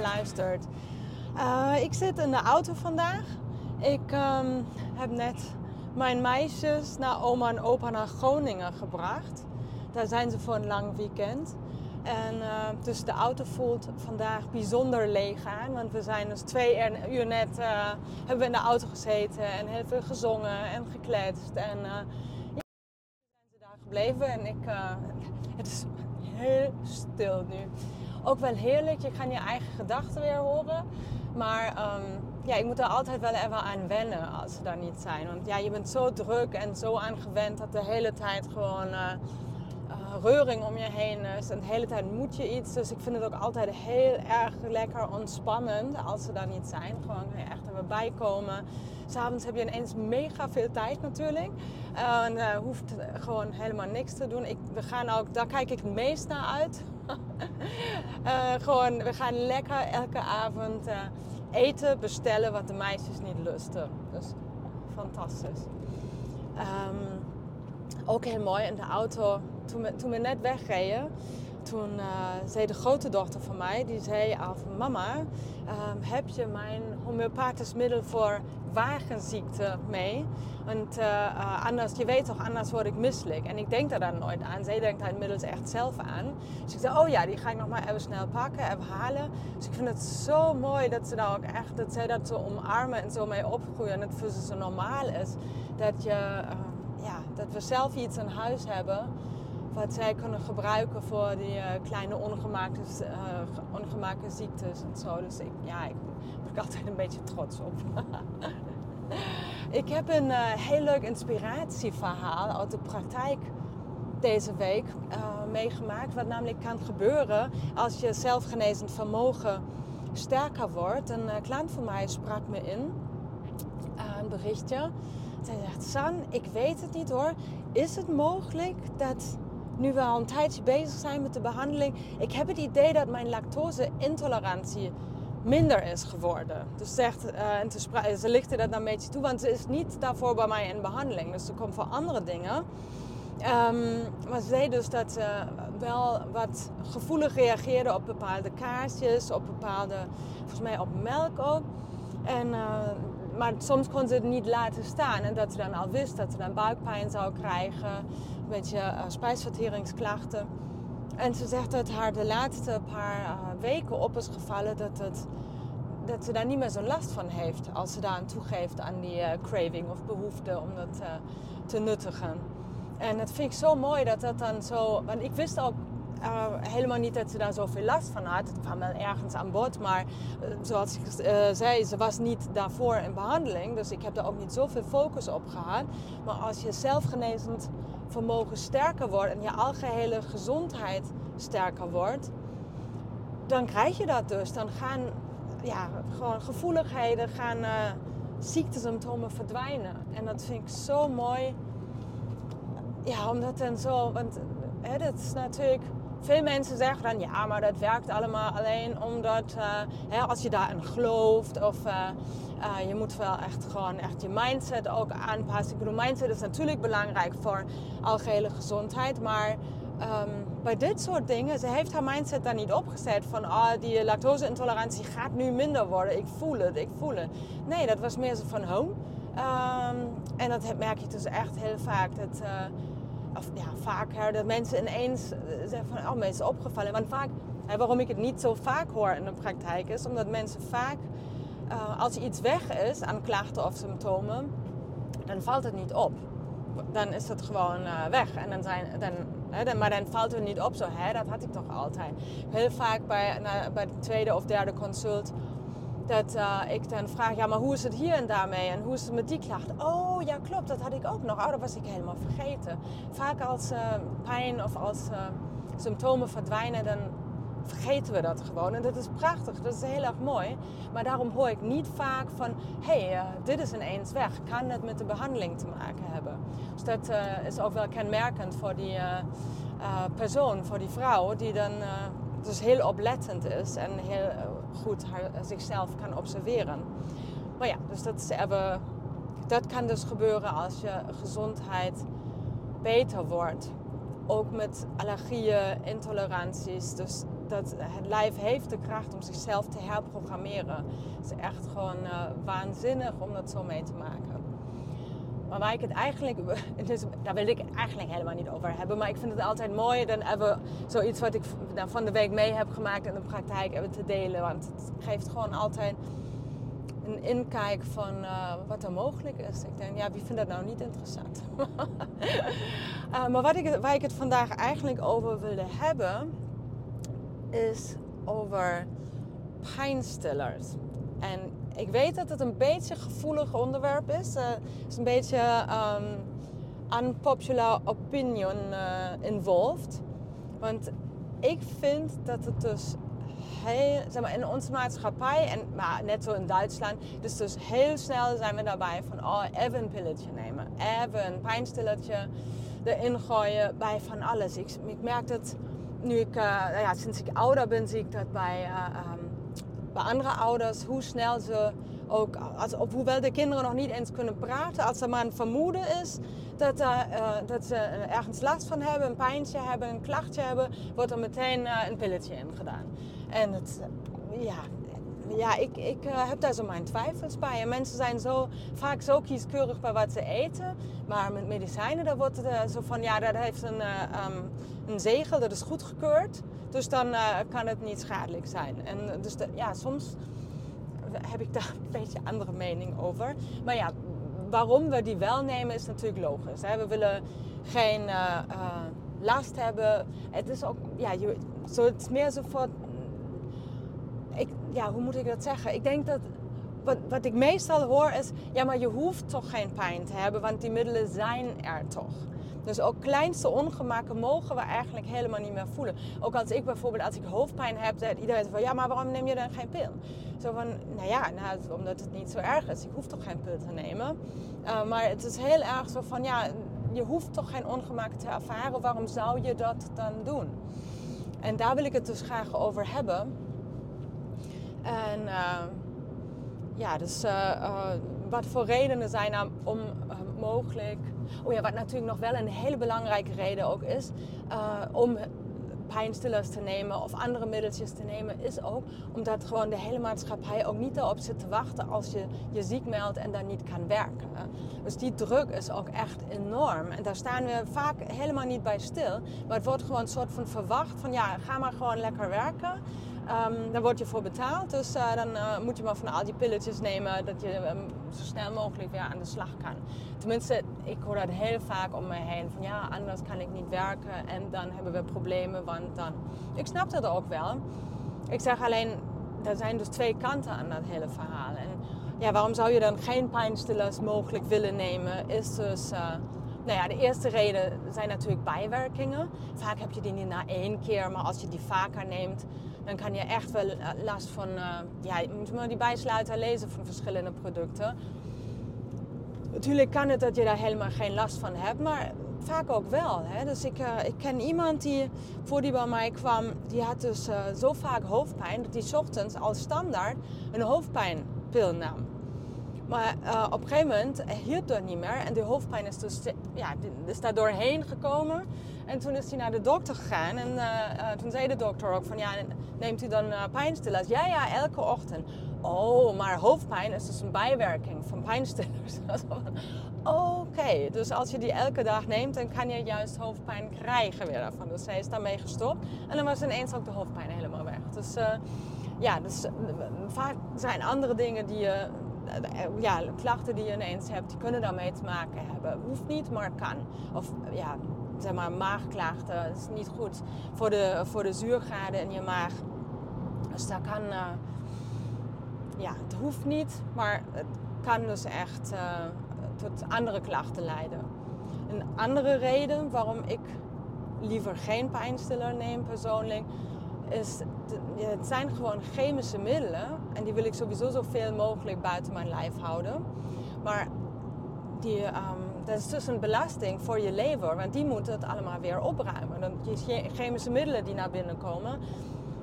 luistert. Uh, ik zit in de auto vandaag. Ik um, heb net mijn meisjes naar oma en opa naar Groningen gebracht. Daar zijn ze voor een lang weekend. En uh, dus de auto voelt vandaag bijzonder leeg aan. Want we zijn dus twee uur net uh, hebben we in de auto gezeten en heel veel gezongen en gekletst. En uh, ja, zijn daar gebleven. En ik, het is heel stil nu. Ook wel heerlijk, je kan je eigen gedachten weer horen. Maar um, ja, ik moet er altijd wel even aan wennen als ze daar niet zijn. Want ja, je bent zo druk en zo aan gewend dat de hele tijd gewoon reuring om je heen is. En de hele tijd moet je iets. Dus ik vind het ook altijd heel erg lekker ontspannend als ze daar niet zijn. Gewoon echt even bijkomen. S'avonds heb je ineens mega veel tijd natuurlijk. En uh, hoeft gewoon helemaal niks te doen. Ik, we gaan ook, daar kijk ik het meest naar uit. Uh, gewoon, we gaan lekker elke avond uh, eten bestellen wat de meisjes niet lusten. Dus fantastisch. Um, ook heel mooi in de auto toen we, toen we net wegreden, toen uh, zei de grote dochter van mij, die zei af, mama, um, heb je mijn homeopathisch middel voor wagenziekte mee? Want uh, uh, anders, je weet toch, anders word ik misselijk. En ik denk daar dan nooit aan. Zij denkt daar inmiddels echt zelf aan. Dus ik zei, oh ja, die ga ik nog maar even snel pakken, even halen. Dus ik vind het zo mooi dat ze daar ook echt, dat zij dat zo omarmen en zo mee opgroeien. En het voor ze zo normaal is dat je, ja, dat we zelf iets in huis hebben wat zij kunnen gebruiken voor die uh, kleine ongemaakte, uh, ongemaakte ziektes en zo. Dus ik, ja, ik ben er altijd een beetje trots op. ik heb een uh, heel leuk inspiratieverhaal uit de praktijk deze week meegemaakt. Wat namelijk kan gebeuren als je zelfgenezend vermogen sterker wordt. Een klant van mij sprak me in, een berichtje. Zij zegt, San, ik weet het niet hoor. Is het mogelijk dat nu we al een tijdje bezig zijn met de behandeling, ik heb het idee dat mijn lactose-intolerantie minder is geworden. Dus zegt, uh, en ze, ze lichtte dat een beetje toe, want ze is niet daarvoor bij mij in behandeling. Dus ze komt voor andere dingen. Um, maar ze zei dus dat ze wel wat gevoelig reageerde op bepaalde kaarsjes, op bepaalde, volgens mij op melk ook. En, uh, maar soms kon ze het niet laten staan. En dat ze dan al wist dat ze dan buikpijn zou krijgen beetje uh, spijsverteringsklachten. En ze zegt dat haar de laatste paar uh, weken op is gevallen dat, het, dat ze daar niet meer zo last van heeft als ze daar aan toegeeft aan die uh, craving of behoefte om dat te nuttigen. En dat vind ik zo mooi dat dat dan zo. Want ik wist ook uh, helemaal niet dat ze daar zoveel last van had. Het kwam wel ergens aan bod, maar uh, zoals ik uh, zei, ze was niet daarvoor in behandeling. Dus ik heb daar ook niet zoveel focus op gehad. Maar als je zelfgenezend vermogen sterker wordt en je algehele gezondheid sterker wordt, dan krijg je dat dus. Dan gaan ja, gewoon gevoeligheden, gaan ziektesymptomen verdwijnen. En dat vind ik zo mooi. Ja, omdat dan zo, want dat is natuurlijk veel mensen zeggen dan ja, maar dat werkt allemaal alleen omdat uh, hè, als je daarin gelooft of uh, uh, je moet wel echt gewoon echt je mindset ook aanpassen. Ik bedoel, mindset is natuurlijk belangrijk voor algehele gezondheid, maar um, bij dit soort dingen, ze heeft haar mindset daar niet opgezet van ah, die lactose-intolerantie gaat nu minder worden. Ik voel het, ik voel het. Nee, dat was meer zo van home. Um, en dat merk je dus echt heel vaak. Dat, of ja, vaker dat mensen ineens eh, zeggen van, oh, mensen opgevallen. Want vaak, waarom ik het niet zo vaak hoor in de praktijk is, omdat mensen vaak, uh, als iets weg is aan klachten of symptomen, dan valt het niet op. Dan is het gewoon uh, weg. En dan zijn, dan, hè, dan, maar dan valt het niet op zo, hè, dat had ik toch altijd. Heel vaak bij, na, bij de tweede of derde consult dat uh, ik dan vraag, ja, maar hoe is het hier en daarmee? En hoe is het met die klacht? Oh, ja, klopt, dat had ik ook nog. Oh, dat was ik helemaal vergeten. Vaak als uh, pijn of als uh, symptomen verdwijnen, dan vergeten we dat gewoon. En dat is prachtig, dat is heel erg mooi. Maar daarom hoor ik niet vaak van, hé, hey, dit is ineens weg. Kan het met de behandeling te maken hebben? Dus dat is ook wel kenmerkend voor die persoon, voor die vrouw, die dan dus heel oplettend is en heel eh, goed haar, zichzelf kan observeren. Maar ja, dus dat, is dat kan dus gebeuren als je gezondheid beter wordt. Ook met allergieën, intoleranties. Dus dat het lijf heeft de kracht om zichzelf te herprogrammeren. Het is echt gewoon uh, waanzinnig om dat zo mee te maken. Maar waar ik het eigenlijk, dus daar wil ik eigenlijk helemaal niet over hebben. Maar ik vind het altijd mooi dan even zoiets wat ik van de week mee heb gemaakt in de praktijk even te delen. Want het geeft gewoon altijd een inkijk van uh, wat er mogelijk is. Ik denk, ja, wie vindt dat nou niet interessant? uh, maar wat ik, waar ik het vandaag eigenlijk over wilde hebben, is over pijnstillers. En ik weet dat het een beetje een gevoelig onderwerp is. Uh, het is een beetje um, unpopular opinion involved. Want ik vind dat het dus heel, zeg maar, in onze maatschappij, en maar net zo in Duitsland, dus, dus heel snel zijn we daarbij van, oh, even een pilletje nemen, even een pijnstilletje erin gooien bij van alles. Ik, merk dat nu ik, uh, ja, sinds ik ouder ben, zie ik dat bij, um, andere ouders, hoe snel ze ook, als, hoewel de kinderen nog niet eens kunnen praten, als er maar een vermoeden is dat, uh, dat ze ergens last van hebben, een pijntje hebben, een klachtje hebben, wordt er meteen een pilletje in gedaan. En het, ja, ja, ik, ik uh, heb daar zo mijn twijfels bij. En mensen zijn zo, vaak zo kieskeurig bij wat ze eten. Maar met medicijnen, daar wordt uh, zo van, ja, dat heeft een, uh, um, een zegel, dat is goedgekeurd. Dus dan kan het niet schadelijk zijn. En dus ja, soms heb ik daar een beetje andere mening over. Maar ja, waarom we die wel nemen is natuurlijk logisch. Hè? We willen geen last hebben. Het is ook, ja, je, zo, het is meer zo voor ik, ja, hoe moet ik dat zeggen? Ik denk dat wat, wat ik meestal hoor is, ja, maar je hoeft toch geen pijn te hebben, want die middelen zijn er toch. Dus ook kleinste ongemakken mogen we eigenlijk helemaal niet meer voelen. Ook als ik bijvoorbeeld, als ik hoofdpijn heb, zegt iedereen van, ja, maar waarom neem je dan geen pil? Zo van, nou ja, nou, omdat het niet zo erg is. Ik hoef toch geen pil te nemen. Uh, maar het is heel erg zo van, ja, je hoeft toch geen ongemakken te ervaren. Waarom zou je dat dan doen? En daar wil ik het dus graag over hebben. En uh, ja, dus uh, wat voor redenen zijn er om mogelijk... Oh ja, wat natuurlijk nog wel een hele belangrijke reden ook is... om pijnstillers te nemen of andere middeltjes te nemen, is ook omdat gewoon de hele maatschappij ook niet erop zit te wachten als je je ziek meldt en dan niet kan werken. Dus die druk is ook echt enorm. En daar staan we vaak helemaal niet bij stil. Maar het wordt gewoon een soort van verwacht van ja, ga maar gewoon lekker werken. Um, daar word je voor betaald. Dus uh, dan uh, moet je maar van al die pilletjes nemen dat je um, zo snel mogelijk weer aan de slag kan. Tenminste, ik hoor dat heel vaak om me heen. Van ja, anders kan ik niet werken en dan hebben we problemen. Want dan... Ik snap dat ook wel. Ik zeg alleen, er zijn dus twee kanten aan dat hele verhaal. En ja, waarom zou je dan geen pijnstillers mogelijk willen nemen? Is dus... Uh, nou ja, de eerste reden zijn natuurlijk bijwerkingen. Vaak heb je die niet na één keer, maar als je die vaker neemt, dan kan je echt wel eh, last van, uh, ja, je moet maar die bijsluiter lezen van verschillende producten. Natuurlijk kan het dat je daar helemaal geen last van hebt, maar vaak ook wel. Hè? Dus ik, uh, ik ken iemand die, voor die bij mij kwam, die had dus zo vaak hoofdpijn dat hij ochtends als standaard een hoofdpijnpil nam. Maar uh, op een gegeven moment hielp dat niet meer. En die hoofdpijn is dus ja, is daar doorheen gekomen. En toen is hij naar de dokter gegaan. En uh, uh, toen zei de dokter ook van ja, neemt u dan pijnstillers? Ja, ja, elke ochtend. Oh, maar hoofdpijn is dus een bijwerking van pijnstillers. Oké, dus als je die elke dag neemt, dan kan je juist hoofdpijn krijgen weer daarvan. Dus hij is daarmee gestopt. En dan was ineens ook de hoofdpijn helemaal weg. Dus ja, dus vaak zijn andere dingen die je eh, ja, klachten die je ineens hebt, die kunnen daarmee te maken hebben. Hoeft niet, maar kan. Of ja, zeg maar maagklachten, dat is niet goed voor de, voor de zuurgraden in je maag. Dus dat kan, ja, het hoeft niet, maar het kan dus echt tot andere klachten leiden. Een andere reden waarom ik liever geen pijnstiller neem persoonlijk, is, het zijn gewoon chemische middelen. En die wil ik sowieso zoveel mogelijk buiten mijn lijf houden. Maar die, um, dat is dus een belasting voor je lever. Want die moet het allemaal weer opruimen. Dan, die chemische middelen die naar binnen komen...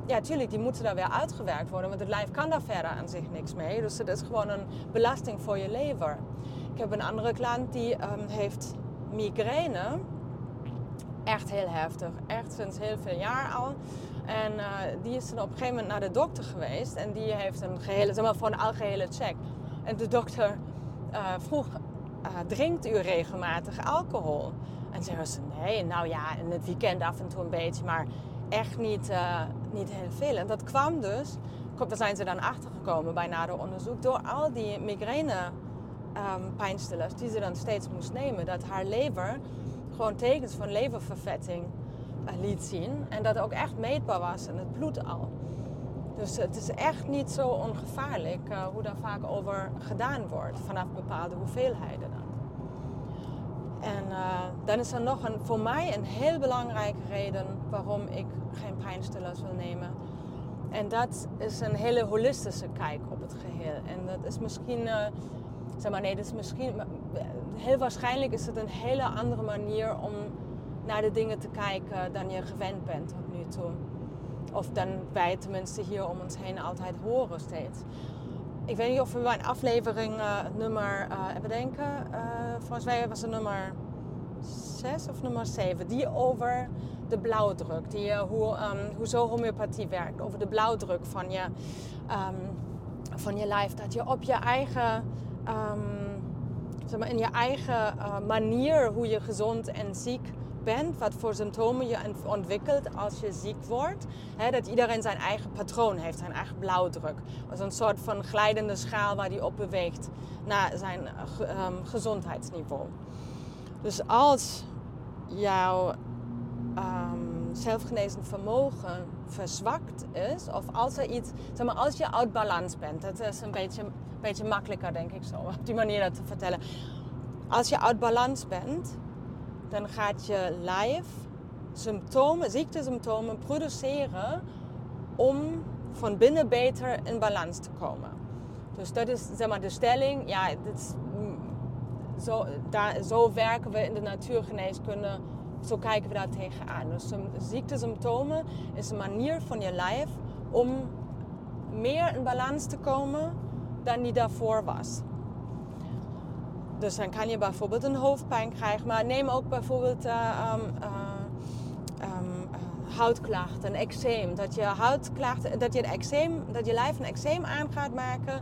Ja, natuurlijk, die moeten daar weer uitgewerkt worden. Want het lijf kan daar verder aan zich niks mee. Dus het is gewoon een belasting voor je lever. Ik heb een andere klant die um, heeft migraine. Echt heel heftig. Echt sinds heel veel jaar al. En eh, die is dan op een gegeven moment naar de dokter geweest. En die heeft een gehele, zeg maar, voor een algehele check. En de dokter uh, vroeg, uh, drinkt u regelmatig alcohol? En zei ze, nee, nou ja, in het weekend af en toe een beetje, maar echt niet, niet heel veel. En dat kwam dus, daar zijn ze dan achtergekomen bij nader onderzoek, door al die migraine pijnstillers die ze dan steeds moest nemen. Dat haar lever gewoon tekens van leververvetting liet zien. En dat ook echt meetbaar was in het bloed al. Dus het is echt niet zo ongevaarlijk uh, hoe daar vaak over gedaan wordt. Vanaf bepaalde hoeveelheden dan. En uh, dan is er nog een, voor mij een heel belangrijke reden waarom ik geen pijnstillers wil nemen. En dat is een hele holistische kijk op het geheel. En dat is misschien zeg maar, nee, dat is misschien, heel waarschijnlijk is het een hele andere manier om naar de dingen te kijken dan je gewend bent tot nu toe. Of dan wij tenminste hier om ons heen altijd horen steeds. Ik weet niet of we bij een aflevering uh, nummer, uh, even denken, uh, volgens mij was het nummer 6 of nummer 7, die over de blauwdruk, die, hoe, um, hoe zo homeopathie werkt, over de blauwdruk van je, um, van je lijf. Dat je op je eigen um, zeg maar in je eigen manier hoe je gezond en ziek bent, wat voor symptomen je ontwikkelt als je ziek wordt. Dat iedereen zijn eigen patroon heeft, zijn eigen blauwdruk. Als een soort van glijdende schaal waar die op beweegt naar zijn um, gezondheidsniveau. Dus als jouw um, zelfgenezend vermogen verzwakt is, of als er iets, zeg maar, als je uit balans bent, dat is een beetje beetje makkelijker, denk ik zo, op die manier dat te vertellen. Als je uit balans bent, dan gaat je lijf symptomen, ziektesymptomen produceren om van binnen beter in balans te komen. Dus dat is zeg maar de stelling. Ja, dit mm, zo, daar, zo werken we in de natuurgeneeskunde. Zo kijken we daar tegenaan. Dus ziektesymptomen is een manier van je lijf om meer in balans te komen dan die daarvoor was. Dus dan kan je bijvoorbeeld een hoofdpijn krijgen, maar neem ook bijvoorbeeld uh, um, huidklachten, eczeem. Dat je huidklachten, dat je, een eczeem, dat je lijf een eczeem aan gaat maken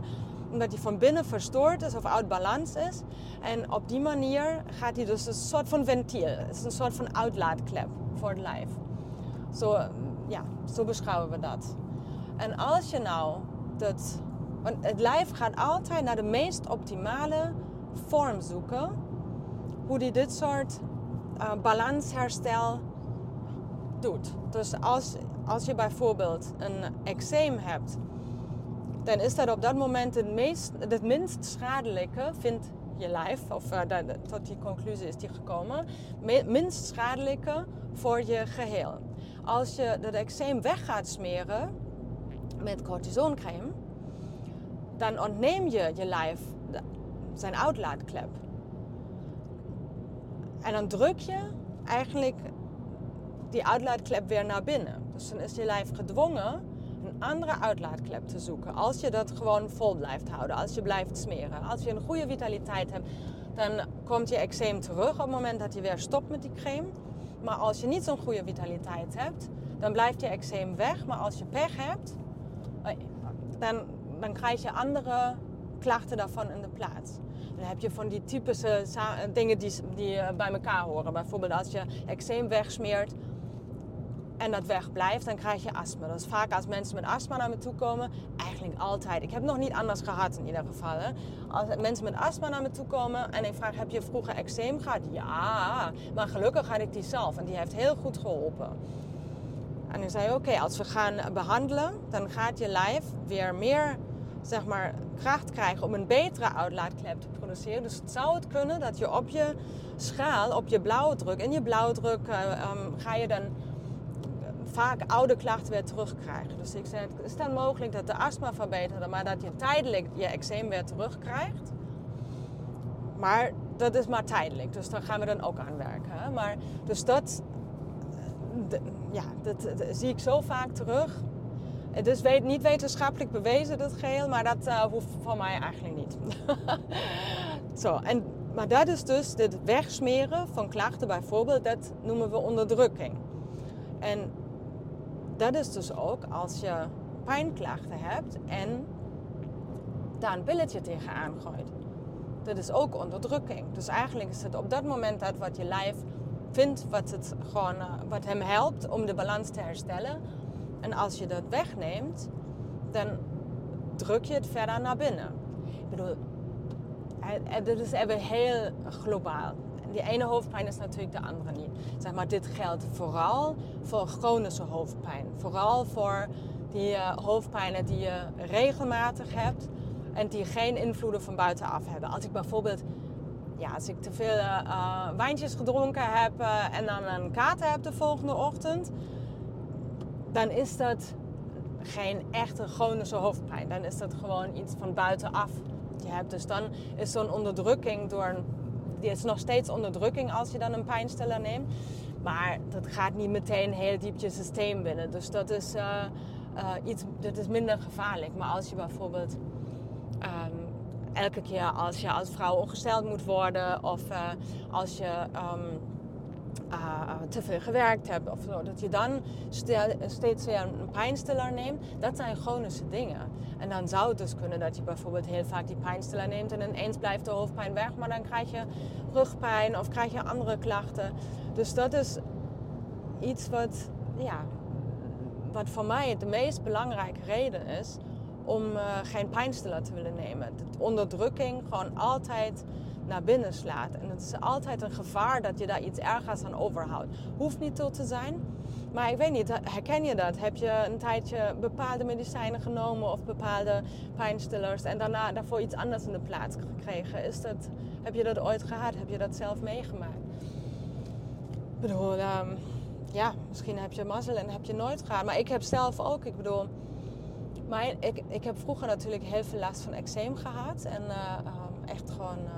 omdat hij van binnen verstoord is of uit balans is. En op die manier gaat hij dus een soort van ventiel. Het is een soort van uitlaatklep voor het lijf. Zo, ja, zo beschouwen we dat. En als je nou dat want het lijf gaat altijd naar de meest optimale vorm zoeken. Hoe die dit soort uh, balansherstel doet. Dus als, als je bijvoorbeeld een eczeem hebt, dan is dat op dat moment het, meest, het minst schadelijke, vindt je lijf, of uh, tot die conclusie is die gekomen, minst schadelijke voor je geheel. Als je dat eczeem weg gaat smeren met cortisoncreme, dan ontneem je je lijf zijn uitlaatklep. En dan druk je eigenlijk die uitlaatklep weer naar binnen. Dus dan is je lijf gedwongen een andere uitlaatklep te zoeken. Als je dat gewoon vol blijft houden, als je blijft smeren, als je een goede vitaliteit hebt, dan komt je eczeem terug op het moment dat je weer stopt met die crème. Maar als je niet zo'n goede vitaliteit hebt, dan blijft je eczeem weg. Maar als je pech hebt, eh, dan dan krijg je andere klachten daarvan in de plaats. Dan heb je van die typische dingen die, die eh, bij elkaar horen. Bijvoorbeeld als je eczeem wegsmeert en dat wegblijft, dan krijg je astma. Dat is vaak als mensen met astma naar me toe komen, eigenlijk altijd. Ik heb nog niet anders gehad in ieder geval. Als mensen met astma naar me toe komen en ik vraag, heb je vroeger eczeem gehad? Ja, maar gelukkig had ik die zelf en die heeft heel goed geholpen. En ik zei, oké, als we gaan behandelen, dan gaat je lijf weer meer zeg maar, kracht krijgen om een betere uitlaatklep te produceren. Dus het zou het kunnen dat je op je schaal, op je blauwdruk, in je blauwdruk uh, ga je dan vaak oude klachten weer terugkrijgen. Dus ik zei, is dan mogelijk dat de astma verbetert, maar dat je tijdelijk je eczeem weer terugkrijgt. Maar dat is maar tijdelijk, dus daar gaan we dan ook aan werken. Maar, dus dat, ja, dat, zie ik zo vaak terug. Het is weet, niet wetenschappelijk bewezen, dat geheel, maar dat uh, hoeft voor mij eigenlijk niet. Zo, en, maar dat is dus het wegsmeren van klachten bijvoorbeeld, dat noemen we onderdrukking. En dat is dus ook als je pijnklachten hebt en daar een pilletje tegenaan gooit. Dat is ook onderdrukking. Dus eigenlijk is het op dat moment dat wat je lijf vindt wat, het gewoon, uh, wat hem helpt om de balans te herstellen. En als je dat wegneemt, dan druk je het verder naar binnen. Ik bedoel, dit is even heel globaal. Die ene hoofdpijn is natuurlijk de andere niet. Zeg maar, dit geldt vooral voor chronische hoofdpijn. Vooral voor die uh, hoofdpijnen die je regelmatig hebt en die geen invloeden van buitenaf hebben. Als ik bijvoorbeeld, ja, als ik te veel uh, wijntjes gedronken heb en dan een kater heb de volgende ochtend, dan is dat geen echte chronische hoofdpijn. Dan is dat gewoon iets van buitenaf. Je hebt dus dan is zo'n onderdrukking door die is nog steeds onderdrukking als je dan een pijnstiller neemt. Maar dat gaat niet meteen heel diep je systeem binnen. Dus dat is, uh, uh, iets, dat is minder gevaarlijk. Maar als je bijvoorbeeld um, elke keer als je als vrouw ongesteld moet worden of uh, als je um, uh, te veel gewerkt hebt of zo, dat je dan steeds weer een pijnstiller neemt, dat zijn chronische dingen. En dan zou het dus kunnen dat je bijvoorbeeld heel vaak die pijnstiller neemt en ineens blijft de hoofdpijn weg, maar dan krijg je rugpijn of krijg je andere klachten. Dus dat is iets wat, ja, wat voor mij de meest belangrijke reden is om uh, geen pijnstiller te willen nemen. De onderdrukking gewoon altijd naar binnen slaat. En het is altijd een gevaar dat je daar iets ergers aan overhoudt. Hoeft niet zo te zijn. Maar ik weet niet, herken je dat? Heb je een tijdje bepaalde medicijnen genomen of bepaalde pijnstillers en daarna daarvoor iets anders in de plaats gekregen? Is dat, heb je dat ooit gehad? Heb je dat zelf meegemaakt? Ik bedoel, um, ja, misschien heb je mazzel en heb je nooit gehad. Maar ik heb zelf ook, ik bedoel, mijn, ik, ik heb vroeger natuurlijk heel veel last van eczeem gehad. En uh, um, echt gewoon uh,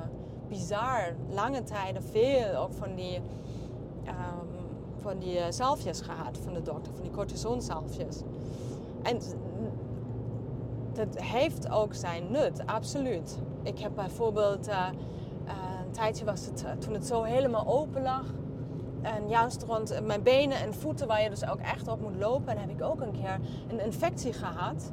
bizar, lange tijden veel ook van die, um, van die uh, zalfjes gehad van de dokter, van die cortisonzalfjes. En dat heeft ook zijn nut, absoluut. Ik heb bijvoorbeeld, een tijdje was het, toen het zo helemaal open lag, en juist rond mijn benen en voeten, waar je dus ook echt op moet lopen. En heb ik ook een keer een infectie gehad.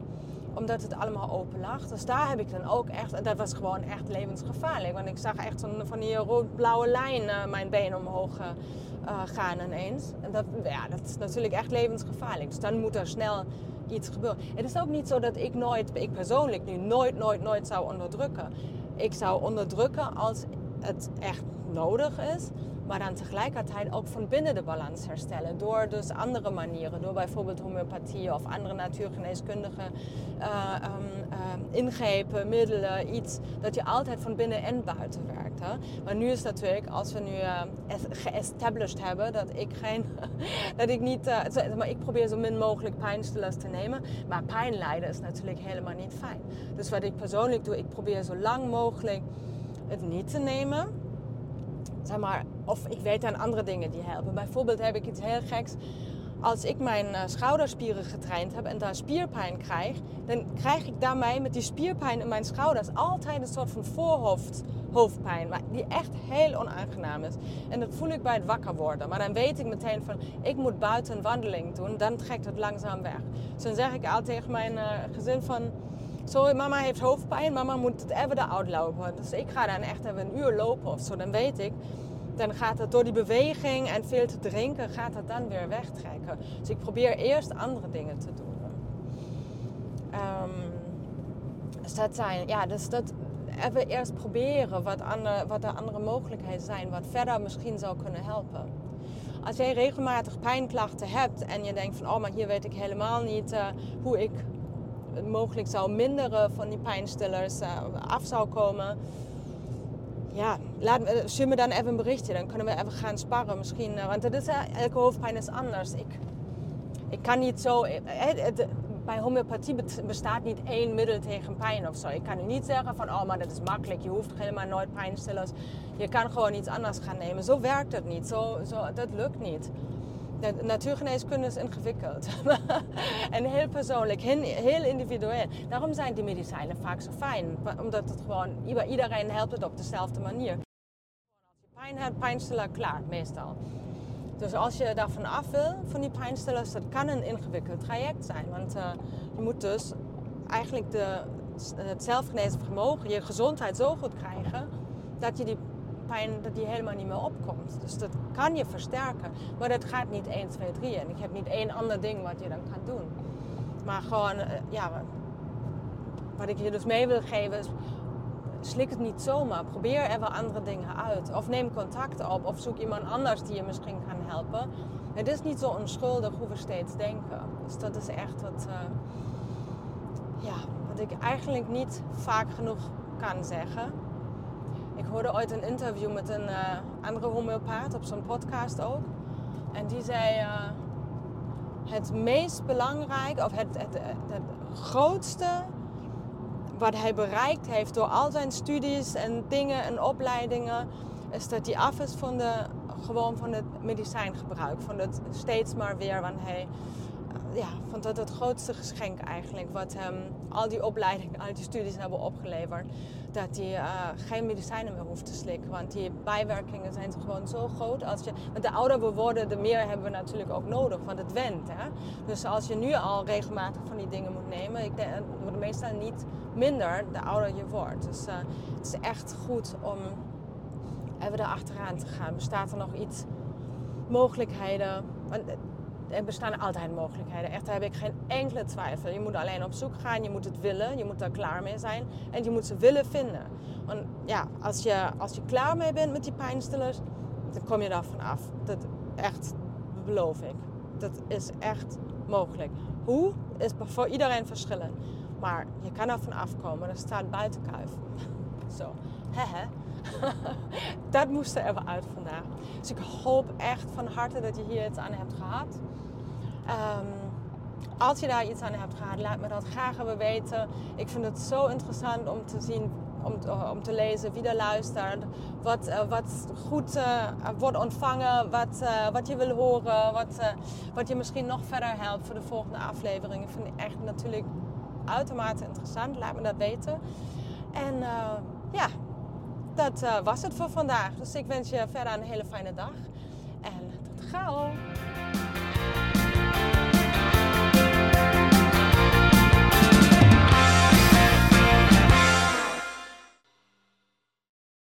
Omdat het allemaal open lag. Dus daar heb ik dan ook echt... Dat was gewoon echt levensgevaarlijk. Want ik zag echt zo'n van die rood-blauwe lijn uh, mijn been omhoog uh, gaan ineens. En dat, ja, dat is natuurlijk echt levensgevaarlijk. Dus dan moet er snel iets gebeuren. Het is ook niet zo dat ik nooit, ik persoonlijk nu nooit, nooit, nooit zou onderdrukken. Ik zou onderdrukken als het echt nodig is maar dan tegelijkertijd ook van binnen de balans herstellen. Door dus andere manieren, door bijvoorbeeld homeopathie of andere natuurgeneeskundige uh, um, uh, ingrepen, middelen, iets dat je altijd van binnen en buiten werkt. Hè? Maar nu is natuurlijk, als we nu uh, geestablished hebben dat ik geen, dat ik niet, maar ik probeer zo min mogelijk pijnstillers te nemen, maar pijn lijden is natuurlijk helemaal niet fijn. Dus wat ik persoonlijk doe, ik probeer zo lang mogelijk het niet te nemen zeg maar, of ik weet aan andere dingen die helpen. Bijvoorbeeld heb ik iets heel geks. Als ik mijn uh, schouderspieren getraind heb en daar spierpijn krijg, dan krijg ik daarmee met die spierpijn in mijn schouders altijd een soort van voorhoofd, hoofdpijn, die echt heel onaangenaam is. En dat voel ik bij het wakker worden. Maar dan weet ik meteen van, ik moet buiten een wandeling doen, dan trekt het langzaam weg. Dus dan zeg ik altijd tegen mijn uh, gezin van, sorry, mama heeft hoofdpijn, mama moet het even de lopen. Dus ik ga dan echt even een uur lopen of zo, dan weet ik. Dan gaat het door die beweging en veel te drinken, gaat het dan weer wegtrekken. Dus ik probeer eerst andere dingen te doen. Um, dus dat zijn, ja, dus dat even eerst proberen wat, andere, wat de andere mogelijkheden zijn, wat verder misschien zou kunnen helpen. Als jij regelmatig pijnklachten hebt en je denkt van, oh, maar hier weet ik helemaal niet uh, hoe ik mogelijk zou minderen van die pijnstillers uh, af zou komen. Ja, laat, stuur me dan even een berichtje. Dan kunnen we even gaan sparren misschien. Uh, want dat is, elke hoofdpijn is anders. Ik, ik kan niet zo... bij homeopathie bestaat niet één middel tegen pijn of zo. Ik kan niet zeggen van, oh, maar dat is makkelijk. Je hoeft helemaal nooit pijnstillers. Je kan gewoon iets anders gaan nemen. Zo werkt het niet. Zo, zo, dat lukt niet natuurgeneeskunde is ingewikkeld. en heel persoonlijk, heel individueel. Daarom zijn die medicijnen vaak zo fijn. Omdat het gewoon, iedereen helpt het op dezelfde manier. Als je pijn hebt, pijnstiller, klaar, meestal. Dus als je daarvan af wil, van die pijnstillers, dat kan een ingewikkeld traject zijn. Want uh, je moet dus eigenlijk de, het zelfgenezen vermogen, je gezondheid zo goed krijgen, dat je die pijn dat die helemaal niet meer opkomt. Dus dat kan je versterken. Maar dat gaat niet 1, 2, 3. En ik heb niet één ander ding wat je dan kan doen. Maar gewoon, uh, ja, wat ik je dus mee wil geven is, slik het niet zomaar. Probeer er wel andere dingen uit. Of neem contact op. Of zoek iemand anders die je misschien kan helpen. Het is niet zo onschuldig hoe we steeds denken. Dus dat is echt wat, uh, ja, wat ik eigenlijk niet vaak genoeg kan zeggen. Ik hoorde ooit een interview met een uh, andere homeopaat op zo'n podcast ook. En die zei... Uh, het meest belangrijke, of het, het, het, grootste wat hij bereikt heeft door al zijn studies en dingen en opleidingen, is dat hij af is van, de, gewoon van het medicijngebruik. Van het steeds maar weer, want hij ja, vond dat het grootste geschenk eigenlijk. Wat hem al die opleidingen, al die studies hebben opgeleverd. Dat hij uh, geen medicijnen meer hoeft te slikken. Want die bijwerkingen zijn gewoon zo groot. Als je, want de ouder we worden, de meer hebben we natuurlijk ook nodig. Want het went. Hè? Dus als je nu al regelmatig van die dingen moet nemen. Ik denk, het meestal niet minder de ouder je wordt. Dus uh, het is echt goed om even erachteraan te gaan. Bestaat er nog iets mogelijkheden? Want er bestaan altijd mogelijkheden. Echt, daar heb ik geen enkele twijfel. Je moet alleen op zoek gaan, je moet het willen, je moet daar klaar mee zijn en je moet ze willen vinden. Want ja, als je, als je klaar mee bent met die pijnstillers, dan kom je daarvan af. Dat echt, beloof ik. Dat is echt mogelijk. Hoe is voor iedereen verschillend. Maar je kan er van afkomen. Dat staat buiten kuif. Zo, hehe. dat moest er even uit vandaag. Dus ik hoop echt van harte dat je hier iets aan hebt gehad. Um, als je daar iets aan hebt gehad, laat me dat graag even weten. Ik vind het zo interessant om te zien, om, om te lezen wie er luistert. Wat, uh, wat goed uh, wordt ontvangen, wat, wat je wil horen, wat, wat je misschien nog verder helpt voor de volgende afleveringen. Vind ik echt natuurlijk uitermate interessant. Laat me dat weten. En ja, dat was het voor vandaag. Dus ik wens je verder een hele fijne dag. En tot gauw!